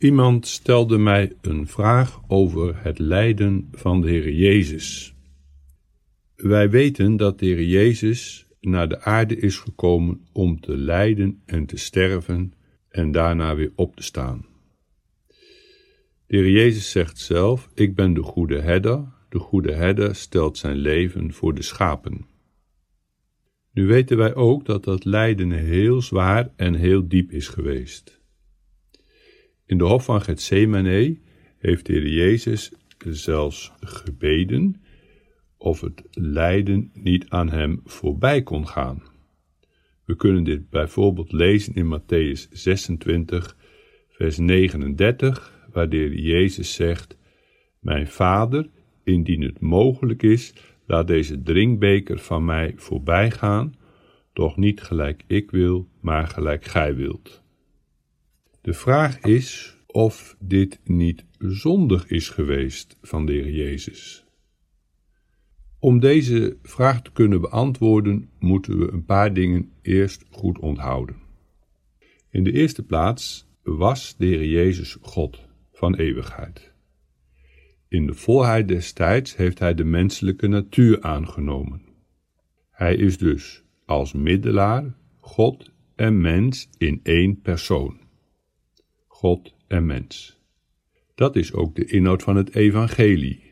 Iemand stelde mij een vraag over het lijden van de Heer Jezus. Wij weten dat de Heer Jezus naar de aarde is gekomen om te lijden en te sterven en daarna weer op te staan. De Heer Jezus zegt zelf: Ik ben de goede herder. De goede herder stelt zijn leven voor de schapen. Nu weten wij ook dat dat lijden heel zwaar en heel diep is geweest. In de hof van Gethsemane heeft de Heer Jezus zelfs gebeden of het lijden niet aan hem voorbij kon gaan. We kunnen dit bijvoorbeeld lezen in Matthäus 26, vers 39, waar de Heer Jezus zegt: Mijn Vader, indien het mogelijk is, laat deze drinkbeker van mij voorbij gaan, doch niet gelijk ik wil, maar gelijk gij wilt. De vraag is of dit niet zondig is geweest van de Heer Jezus. Om deze vraag te kunnen beantwoorden, moeten we een paar dingen eerst goed onthouden. In de eerste plaats was de Heer Jezus God van eeuwigheid. In de volheid des tijds heeft hij de menselijke natuur aangenomen. Hij is dus als middelaar God en mens in één persoon. God en mens. Dat is ook de inhoud van het evangelie.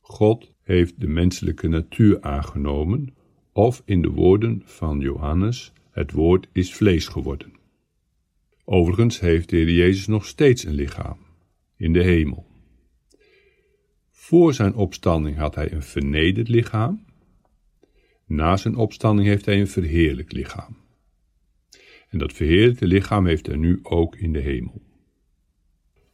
God heeft de menselijke natuur aangenomen, of in de woorden van Johannes, het woord is vlees geworden. Overigens heeft de Heer Jezus nog steeds een lichaam, in de hemel. Voor zijn opstanding had hij een vernederd lichaam, na zijn opstanding heeft hij een verheerlijk lichaam. En dat verheerlijkte lichaam heeft hij nu ook in de hemel.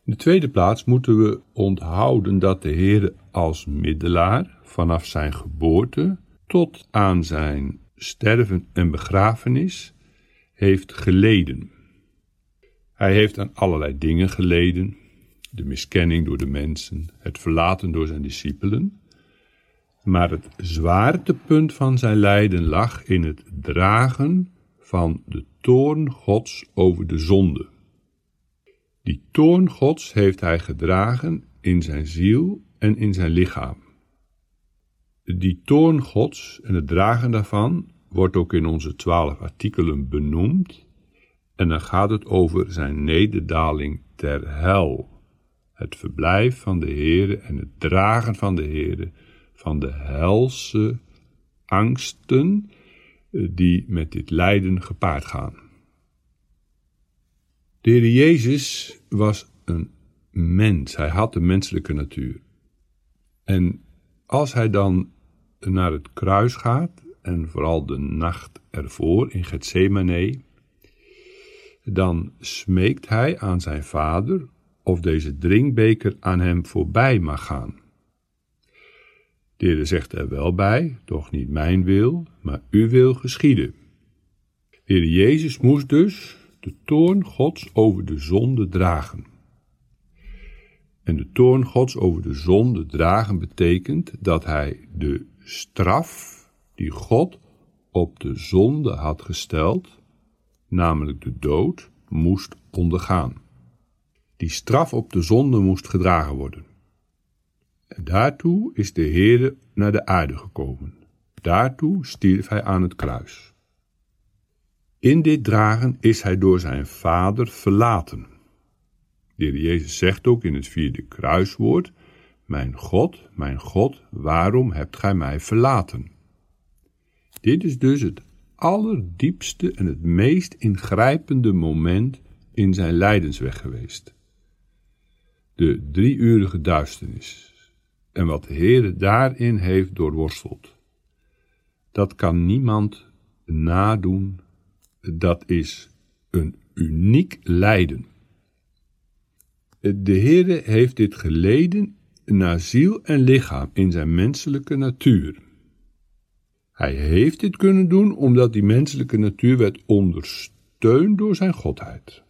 In de tweede plaats moeten we onthouden dat de Heer als middelaar vanaf zijn geboorte tot aan zijn sterven en begrafenis heeft geleden. Hij heeft aan allerlei dingen geleden, de miskenning door de mensen, het verlaten door zijn discipelen, maar het zwaartepunt van zijn lijden lag in het dragen van de toorn Gods over de zonde. Die toorn Gods heeft hij gedragen in zijn ziel en in zijn lichaam. Die toorn Gods en het dragen daarvan wordt ook in onze twaalf artikelen benoemd, en dan gaat het over zijn nederdaling ter hel, het verblijf van de Heere en het dragen van de Heere, van de helse angsten eh, die met dit lijden gepaard gaan. De Heer Jezus was een mens, hij had de menselijke natuur. En als hij dan naar het kruis gaat, en vooral de nacht ervoor in Gethsemane, dan smeekt hij aan zijn vader of deze drinkbeker aan hem voorbij mag gaan. De zegt er wel bij, toch niet mijn wil, maar uw wil geschieden. De Jezus moest dus de toorn Gods over de zonde dragen. En de toorn Gods over de zonde dragen betekent dat hij de straf die God op de zonde had gesteld, namelijk de dood, moest ondergaan. Die straf op de zonde moest gedragen worden. En daartoe is de Heere naar de aarde gekomen. Daartoe stierf hij aan het kruis. In dit dragen is hij door zijn vader verlaten. De Heer Jezus zegt ook in het vierde kruiswoord: Mijn God, mijn God, waarom hebt gij mij verlaten? Dit is dus het allerdiepste en het meest ingrijpende moment in zijn lijdensweg geweest. De drieurige duisternis en wat de Heer daarin heeft doorworsteld. Dat kan niemand nadoen dat is een uniek lijden. De Heere heeft dit geleden naar ziel en lichaam in zijn menselijke natuur. Hij heeft dit kunnen doen omdat die menselijke natuur werd ondersteund door zijn godheid.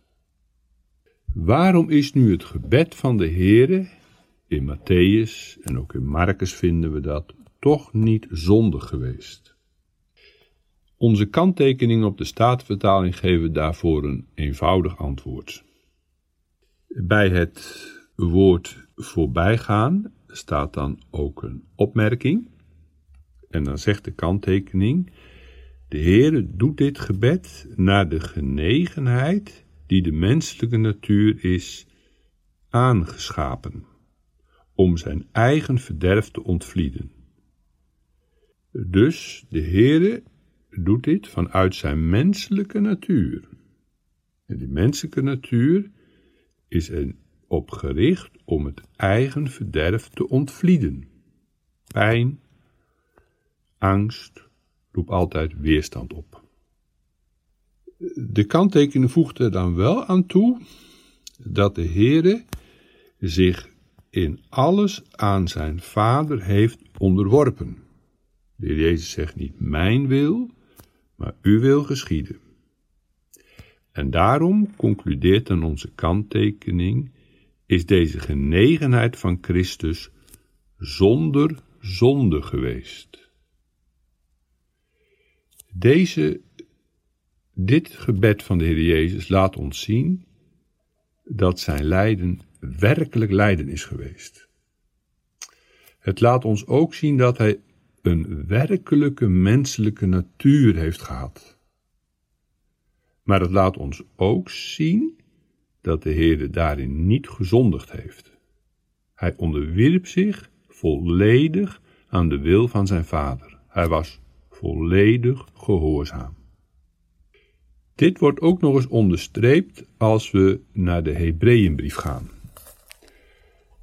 Waarom is nu het gebed van de Heere, in Matthäus en ook in Marcus vinden we dat, toch niet zondig geweest? Onze kanttekeningen op de Statenvertaling geven daarvoor een eenvoudig antwoord. Bij het woord voorbijgaan staat dan ook een opmerking. En dan zegt de kanttekening: De Heere doet dit gebed naar de genegenheid die de menselijke natuur is aangeschapen, om zijn eigen verderf te ontvlieden. Dus de Heere doet dit vanuit zijn menselijke natuur. En die menselijke natuur is erop gericht om het eigen verderf te ontvlieden. Pijn, angst roept altijd weerstand op. De kanttekening voegt er dan wel aan toe dat de Heere zich in alles aan zijn Vader heeft onderworpen. De Heer Jezus zegt niet mijn wil, maar uw wil geschieden. En daarom concludeert dan onze kanttekening, is deze genegenheid van Christus zonder zonde geweest. Deze, dit gebed van de Heer Jezus laat ons zien dat zijn lijden werkelijk lijden is geweest. Het laat ons ook zien dat hij een werkelijke menselijke natuur heeft gehad. Maar het laat ons ook zien dat de Heer daarin niet gezondigd heeft. Hij onderwierp zich volledig aan de wil van zijn vader. Hij was volledig gehoorzaam. Dit wordt ook nog eens onderstreept als we naar de Hebreeënbrief gaan.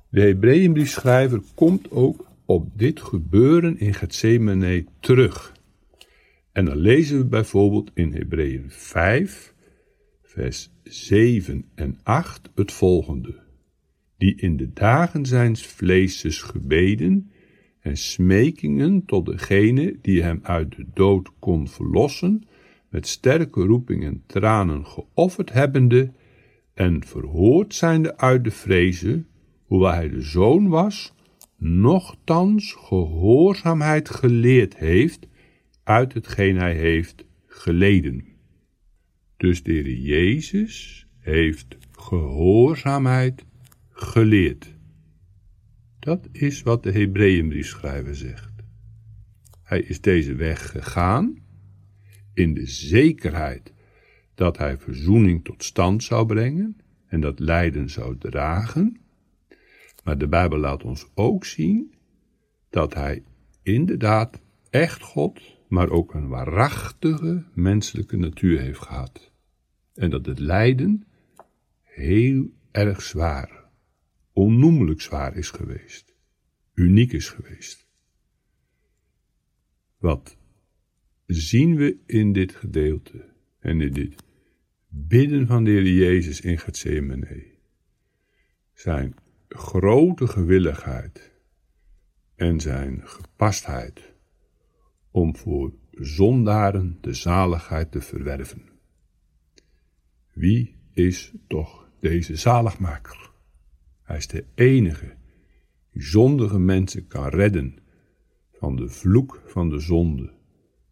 De Hebreeënbriefschrijver komt ook op dit gebeuren in Gethsemane terug. En dan lezen we bijvoorbeeld in Hebreeën 5, vers 7 en 8 het volgende. Die in de dagen zijn vleeses gebeden en smekingen tot degene die hem uit de dood kon verlossen, met sterke roeping en tranen geofferd hebbende en verhoord zijnde uit de vrezen, hoewel hij de zoon was, nochtans gehoorzaamheid geleerd heeft uit hetgeen hij heeft geleden. Dus de Heer Jezus heeft gehoorzaamheid geleerd. Dat is wat de Hebreeënbriefschrijver zegt. Hij is deze weg gegaan in de zekerheid dat hij verzoening tot stand zou brengen en dat lijden zou dragen. Maar de Bijbel laat ons ook zien dat hij inderdaad echt God, maar ook een waarachtige menselijke natuur heeft gehad. En dat het lijden heel erg zwaar, onnoemelijk zwaar is geweest, uniek is geweest. Wat zien we in dit gedeelte en in dit bidden van de Heer Jezus in Gethsemane? Zijn grote gewilligheid en zijn gepastheid om voor zondaren de zaligheid te verwerven. Wie is toch deze zaligmaker? Hij is de enige die zondige mensen kan redden van de vloek van de zonde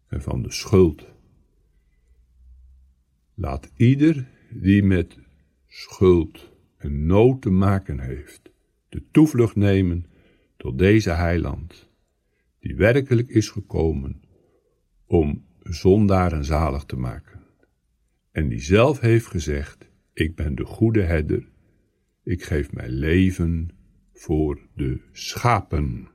en van de schuld. Laat ieder die met schuld en nood te maken heeft, de toevlucht nemen tot deze heiland, die werkelijk is gekomen om zondaren zalig te maken, en die zelf heeft gezegd, ik ben de goede herder, ik geef mijn leven voor de schapen.